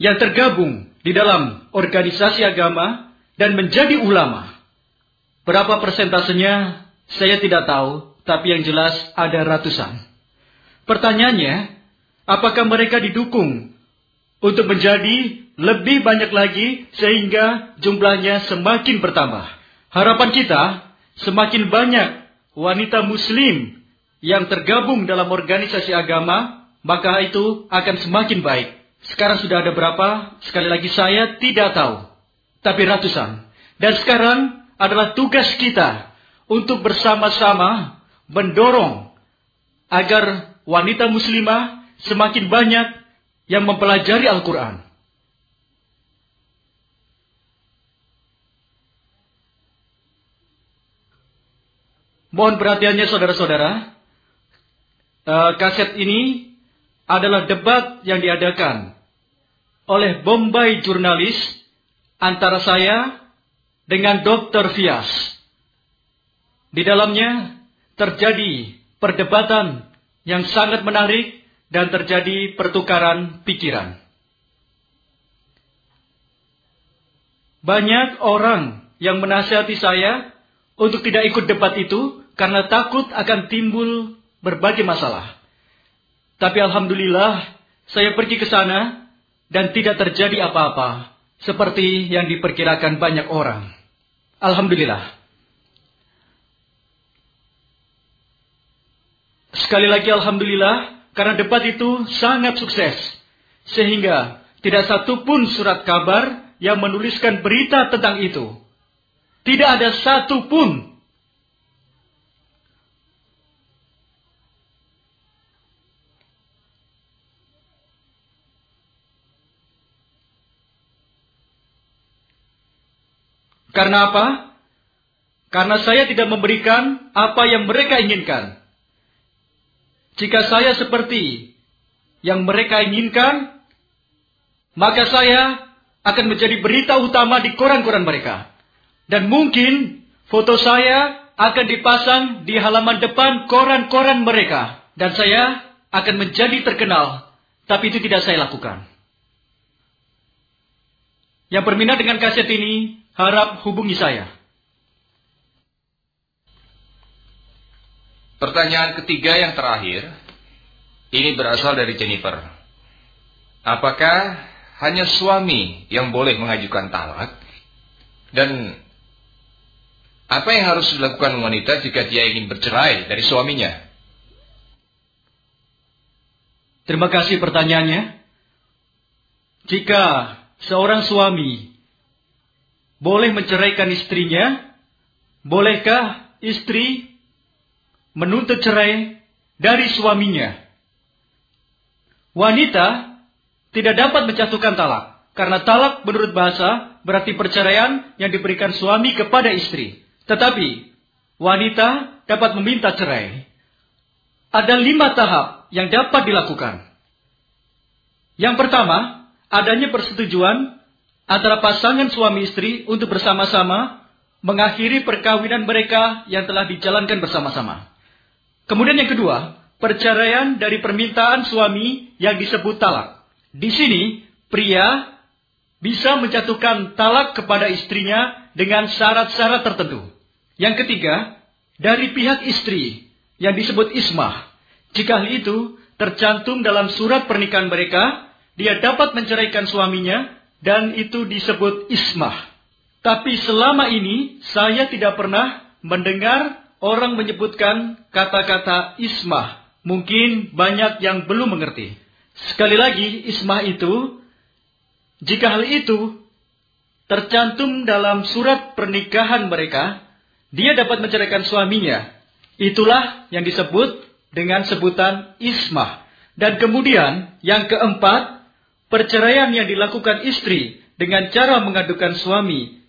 yang tergabung di dalam organisasi agama dan menjadi ulama. Berapa persentasenya saya tidak tahu, tapi yang jelas ada ratusan. Pertanyaannya, apakah mereka didukung untuk menjadi lebih banyak lagi sehingga jumlahnya semakin bertambah. Harapan kita semakin banyak wanita muslim yang tergabung dalam organisasi agama, maka itu akan semakin baik. Sekarang sudah ada berapa? Sekali lagi saya tidak tahu. Tapi ratusan. Dan sekarang adalah tugas kita untuk bersama-sama mendorong agar wanita muslimah semakin banyak yang mempelajari Al-Quran. Mohon perhatiannya saudara-saudara, eh, kaset ini adalah debat yang diadakan oleh Bombay jurnalis antara saya dengan Dr. Fias. Di dalamnya terjadi perdebatan yang sangat menarik dan terjadi pertukaran pikiran. Banyak orang yang menasihati saya untuk tidak ikut debat itu karena takut akan timbul berbagai masalah. Tapi alhamdulillah saya pergi ke sana dan tidak terjadi apa-apa seperti yang diperkirakan banyak orang. Alhamdulillah. Sekali lagi alhamdulillah karena debat itu sangat sukses. Sehingga tidak satu pun surat kabar yang menuliskan berita tentang itu. Tidak ada satu pun Karena apa? Karena saya tidak memberikan apa yang mereka inginkan. Jika saya seperti yang mereka inginkan, maka saya akan menjadi berita utama di koran-koran mereka. Dan mungkin foto saya akan dipasang di halaman depan koran-koran mereka. Dan saya akan menjadi terkenal. Tapi itu tidak saya lakukan. Yang berminat dengan kaset ini, harap hubungi saya. Pertanyaan ketiga yang terakhir, ini berasal dari Jennifer. Apakah hanya suami yang boleh mengajukan talak? Dan apa yang harus dilakukan wanita jika dia ingin bercerai dari suaminya? Terima kasih pertanyaannya. Jika seorang suami boleh menceraikan istrinya? Bolehkah istri menuntut cerai dari suaminya? Wanita tidak dapat menjatuhkan talak. Karena talak menurut bahasa berarti perceraian yang diberikan suami kepada istri. Tetapi wanita dapat meminta cerai. Ada lima tahap yang dapat dilakukan. Yang pertama, adanya persetujuan antara pasangan suami istri untuk bersama-sama mengakhiri perkawinan mereka yang telah dijalankan bersama-sama. Kemudian yang kedua, perceraian dari permintaan suami yang disebut talak. Di sini, pria bisa menjatuhkan talak kepada istrinya dengan syarat-syarat tertentu. Yang ketiga, dari pihak istri yang disebut ismah. Jika hal itu tercantum dalam surat pernikahan mereka, dia dapat menceraikan suaminya dan itu disebut ismah. Tapi selama ini saya tidak pernah mendengar orang menyebutkan kata-kata ismah. Mungkin banyak yang belum mengerti. Sekali lagi, ismah itu, jika hal itu tercantum dalam surat pernikahan mereka, dia dapat menceraikan suaminya. Itulah yang disebut dengan sebutan ismah. Dan kemudian yang keempat, Perceraian yang dilakukan istri dengan cara mengadukan suami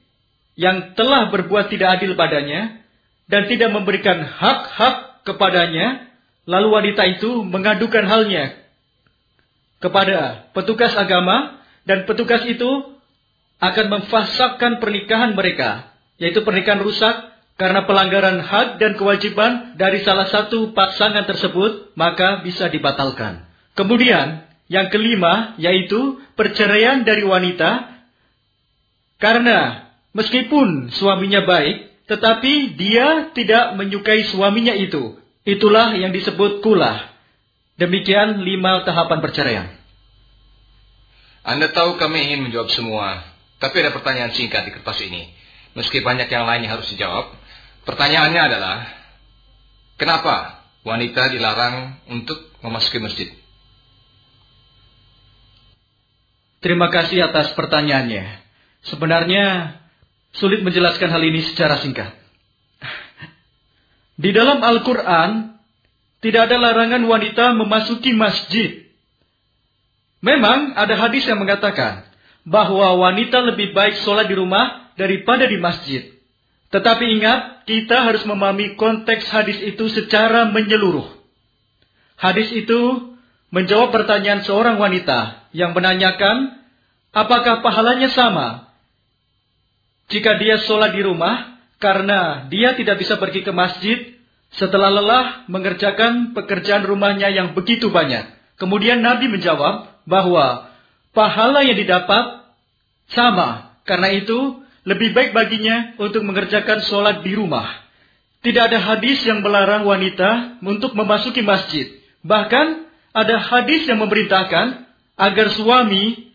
yang telah berbuat tidak adil padanya dan tidak memberikan hak-hak kepadanya, lalu wanita itu mengadukan halnya kepada petugas agama dan petugas itu akan memfasakkan pernikahan mereka, yaitu pernikahan rusak karena pelanggaran hak dan kewajiban dari salah satu pasangan tersebut, maka bisa dibatalkan. Kemudian, yang kelima yaitu perceraian dari wanita karena meskipun suaminya baik tetapi dia tidak menyukai suaminya itu. Itulah yang disebut kulah. Demikian lima tahapan perceraian. Anda tahu kami ingin menjawab semua, tapi ada pertanyaan singkat di kertas ini. Meski banyak yang lainnya harus dijawab, pertanyaannya adalah, kenapa wanita dilarang untuk memasuki masjid? Terima kasih atas pertanyaannya. Sebenarnya sulit menjelaskan hal ini secara singkat. Di dalam Al-Quran, tidak ada larangan wanita memasuki masjid. Memang ada hadis yang mengatakan bahwa wanita lebih baik sholat di rumah daripada di masjid. Tetapi ingat, kita harus memahami konteks hadis itu secara menyeluruh. Hadis itu menjawab pertanyaan seorang wanita yang menanyakan, apakah pahalanya sama jika dia sholat di rumah karena dia tidak bisa pergi ke masjid setelah lelah mengerjakan pekerjaan rumahnya yang begitu banyak. Kemudian Nabi menjawab bahwa pahala yang didapat sama. Karena itu, lebih baik baginya untuk mengerjakan sholat di rumah. Tidak ada hadis yang melarang wanita untuk memasuki masjid. Bahkan ada hadis yang memerintahkan agar suami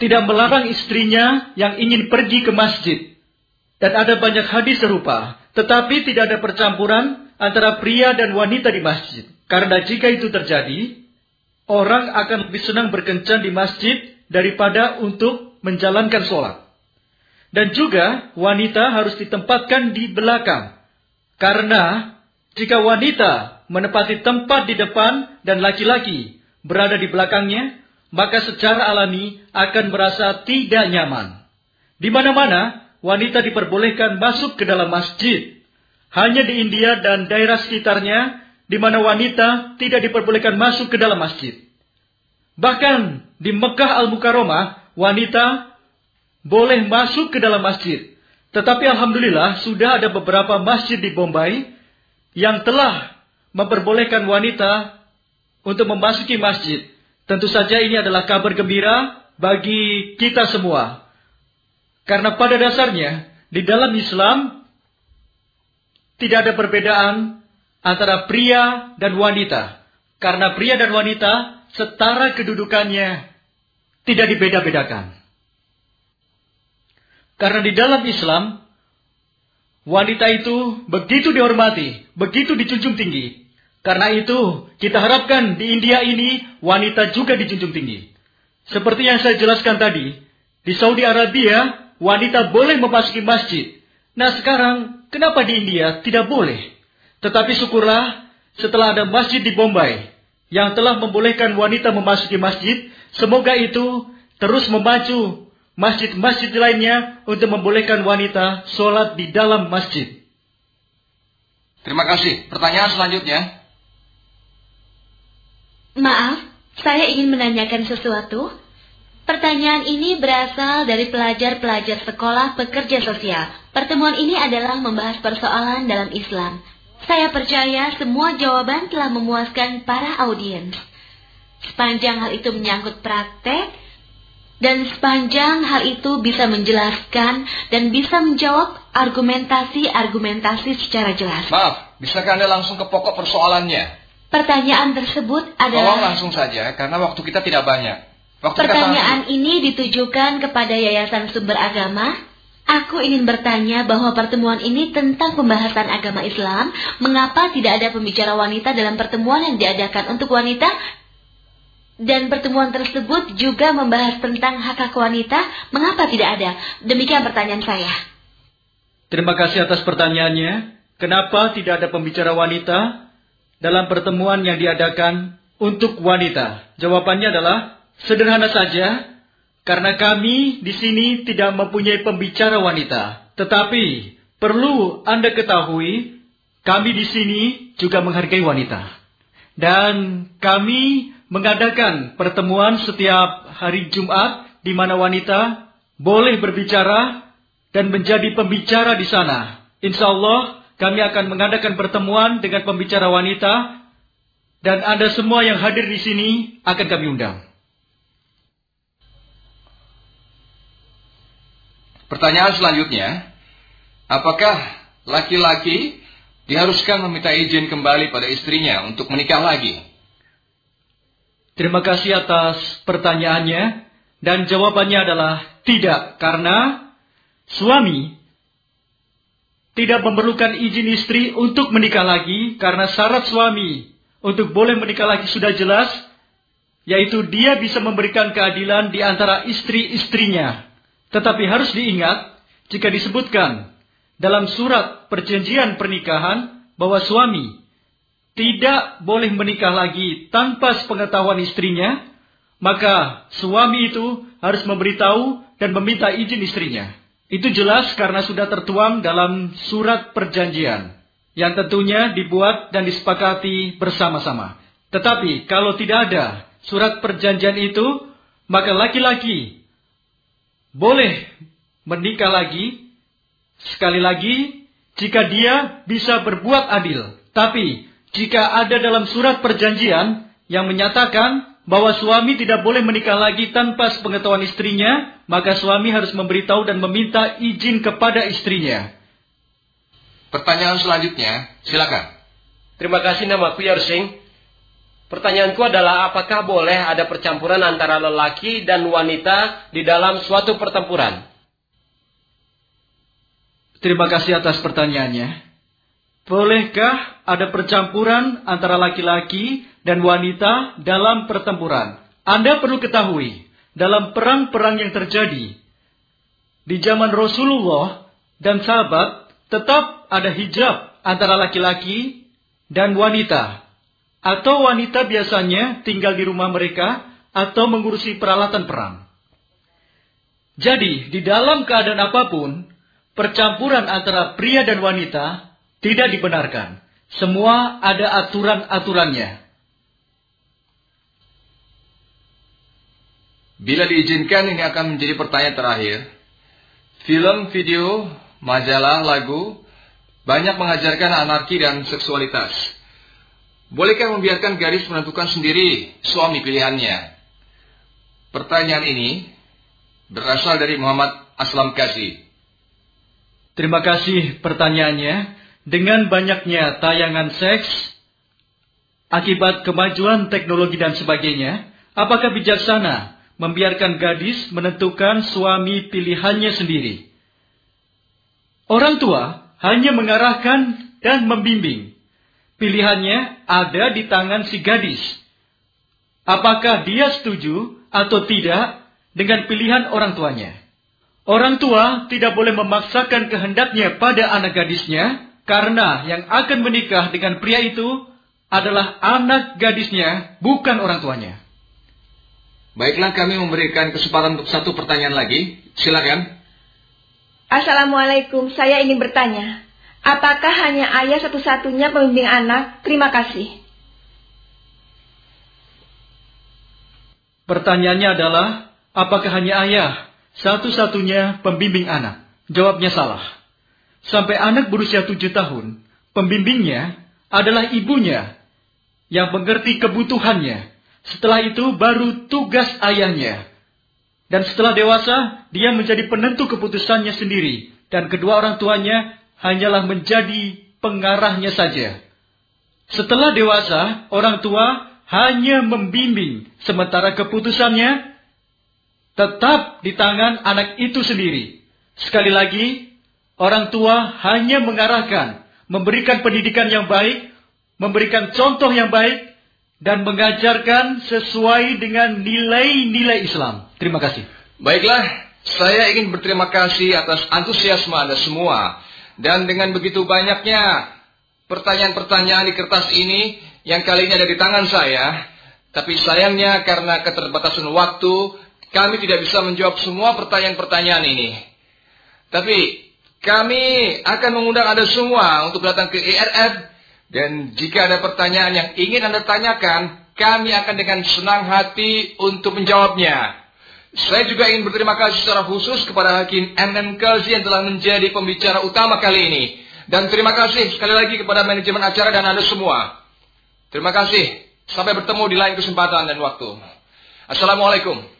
tidak melarang istrinya yang ingin pergi ke masjid. Dan ada banyak hadis serupa. Tetapi tidak ada percampuran antara pria dan wanita di masjid. Karena jika itu terjadi, orang akan lebih senang berkencan di masjid daripada untuk menjalankan sholat. Dan juga wanita harus ditempatkan di belakang. Karena jika wanita menempati tempat di depan dan laki-laki berada di belakangnya, maka secara alami akan merasa tidak nyaman. Di mana-mana, wanita diperbolehkan masuk ke dalam masjid. Hanya di India dan daerah sekitarnya, di mana wanita tidak diperbolehkan masuk ke dalam masjid. Bahkan di Mekah Al-Mukarramah, wanita boleh masuk ke dalam masjid. Tetapi Alhamdulillah sudah ada beberapa masjid di Bombay yang telah memperbolehkan wanita untuk memasuki masjid. Tentu saja ini adalah kabar gembira bagi kita semua. Karena pada dasarnya di dalam Islam tidak ada perbedaan antara pria dan wanita. Karena pria dan wanita setara kedudukannya tidak dibeda-bedakan. Karena di dalam Islam, wanita itu begitu dihormati, begitu dijunjung tinggi. Karena itu, kita harapkan di India ini wanita juga dijunjung tinggi. Seperti yang saya jelaskan tadi, di Saudi Arabia, wanita boleh memasuki masjid. Nah sekarang, kenapa di India tidak boleh? Tetapi syukurlah, setelah ada masjid di Bombay, yang telah membolehkan wanita memasuki masjid, semoga itu terus memacu masjid-masjid lainnya untuk membolehkan wanita sholat di dalam masjid. Terima kasih. Pertanyaan selanjutnya. Maaf, saya ingin menanyakan sesuatu. Pertanyaan ini berasal dari pelajar-pelajar sekolah pekerja sosial. Pertemuan ini adalah membahas persoalan dalam Islam. Saya percaya semua jawaban telah memuaskan para audiens. Sepanjang hal itu menyangkut praktek, dan sepanjang hal itu bisa menjelaskan dan bisa menjawab argumentasi-argumentasi secara jelas. Maaf, bisakah Anda langsung ke pokok persoalannya? Pertanyaan tersebut adalah... Tolong langsung saja, karena waktu kita tidak banyak. Waktu Pertanyaan ini ditujukan kepada Yayasan Sumber Agama. Aku ingin bertanya bahwa pertemuan ini tentang pembahasan agama Islam. Mengapa tidak ada pembicara wanita dalam pertemuan yang diadakan untuk wanita dan pertemuan tersebut juga membahas tentang hak hak wanita. Mengapa tidak ada? Demikian pertanyaan saya. Terima kasih atas pertanyaannya. Kenapa tidak ada pembicara wanita dalam pertemuan yang diadakan untuk wanita? Jawabannya adalah sederhana saja. Karena kami di sini tidak mempunyai pembicara wanita. Tetapi perlu Anda ketahui, kami di sini juga menghargai wanita. Dan kami mengadakan pertemuan setiap hari Jumat di mana wanita boleh berbicara dan menjadi pembicara di sana. Insya Allah kami akan mengadakan pertemuan dengan pembicara wanita dan Anda semua yang hadir di sini akan kami undang. Pertanyaan selanjutnya, apakah laki-laki diharuskan meminta izin kembali pada istrinya untuk menikah lagi? Terima kasih atas pertanyaannya dan jawabannya adalah tidak karena suami tidak memerlukan izin istri untuk menikah lagi karena syarat suami untuk boleh menikah lagi sudah jelas yaitu dia bisa memberikan keadilan di antara istri-istrinya. Tetapi harus diingat jika disebutkan dalam surat perjanjian pernikahan bahwa suami tidak boleh menikah lagi tanpa sepengetahuan istrinya, maka suami itu harus memberitahu dan meminta izin istrinya. Itu jelas karena sudah tertuang dalam surat perjanjian yang tentunya dibuat dan disepakati bersama-sama. Tetapi kalau tidak ada surat perjanjian itu, maka laki-laki boleh menikah lagi sekali lagi jika dia bisa berbuat adil. Tapi jika ada dalam surat perjanjian yang menyatakan bahwa suami tidak boleh menikah lagi tanpa sepengetahuan istrinya, maka suami harus memberitahu dan meminta izin kepada istrinya. Pertanyaan selanjutnya, silakan. Terima kasih nama Yar Singh. Pertanyaanku adalah apakah boleh ada percampuran antara lelaki dan wanita di dalam suatu pertempuran? Terima kasih atas pertanyaannya. Bolehkah ada percampuran antara laki-laki dan wanita dalam pertempuran? Anda perlu ketahui, dalam perang-perang yang terjadi di zaman Rasulullah dan sahabat, tetap ada hijab antara laki-laki dan wanita. Atau wanita biasanya tinggal di rumah mereka atau mengurusi peralatan perang. Jadi, di dalam keadaan apa pun, percampuran antara pria dan wanita tidak dibenarkan. Semua ada aturan-aturannya. Bila diizinkan ini akan menjadi pertanyaan terakhir. Film, video, majalah, lagu banyak mengajarkan anarki dan seksualitas. Bolehkah membiarkan gadis menentukan sendiri suami pilihannya? Pertanyaan ini berasal dari Muhammad Aslam Kasih. Terima kasih pertanyaannya. Dengan banyaknya tayangan seks, akibat kemajuan teknologi dan sebagainya, apakah bijaksana membiarkan gadis menentukan suami pilihannya sendiri? Orang tua hanya mengarahkan dan membimbing. Pilihannya ada di tangan si gadis. Apakah dia setuju atau tidak dengan pilihan orang tuanya? Orang tua tidak boleh memaksakan kehendaknya pada anak gadisnya karena yang akan menikah dengan pria itu adalah anak gadisnya, bukan orang tuanya. Baiklah kami memberikan kesempatan untuk satu pertanyaan lagi. Silakan. Assalamualaikum, saya ingin bertanya. Apakah hanya ayah satu-satunya pembimbing anak? Terima kasih. Pertanyaannya adalah, apakah hanya ayah satu-satunya pembimbing anak? Jawabnya salah. Sampai anak berusia tujuh tahun, pembimbingnya adalah ibunya yang mengerti kebutuhannya. Setelah itu baru tugas ayahnya. Dan setelah dewasa, dia menjadi penentu keputusannya sendiri. Dan kedua orang tuanya hanyalah menjadi pengarahnya saja. Setelah dewasa, orang tua hanya membimbing, sementara keputusannya tetap di tangan anak itu sendiri. Sekali lagi, Orang tua hanya mengarahkan, memberikan pendidikan yang baik, memberikan contoh yang baik, dan mengajarkan sesuai dengan nilai-nilai Islam. Terima kasih. Baiklah, saya ingin berterima kasih atas antusiasme Anda semua. Dan dengan begitu banyaknya pertanyaan-pertanyaan di kertas ini yang kali ini ada di tangan saya. Tapi sayangnya karena keterbatasan waktu, kami tidak bisa menjawab semua pertanyaan-pertanyaan ini. Tapi kami akan mengundang Anda semua untuk datang ke ERF. Dan jika ada pertanyaan yang ingin Anda tanyakan, kami akan dengan senang hati untuk menjawabnya. Saya juga ingin berterima kasih secara khusus kepada Hakim MM Kazi yang telah menjadi pembicara utama kali ini. Dan terima kasih sekali lagi kepada manajemen acara dan Anda semua. Terima kasih. Sampai bertemu di lain kesempatan dan waktu. Assalamualaikum.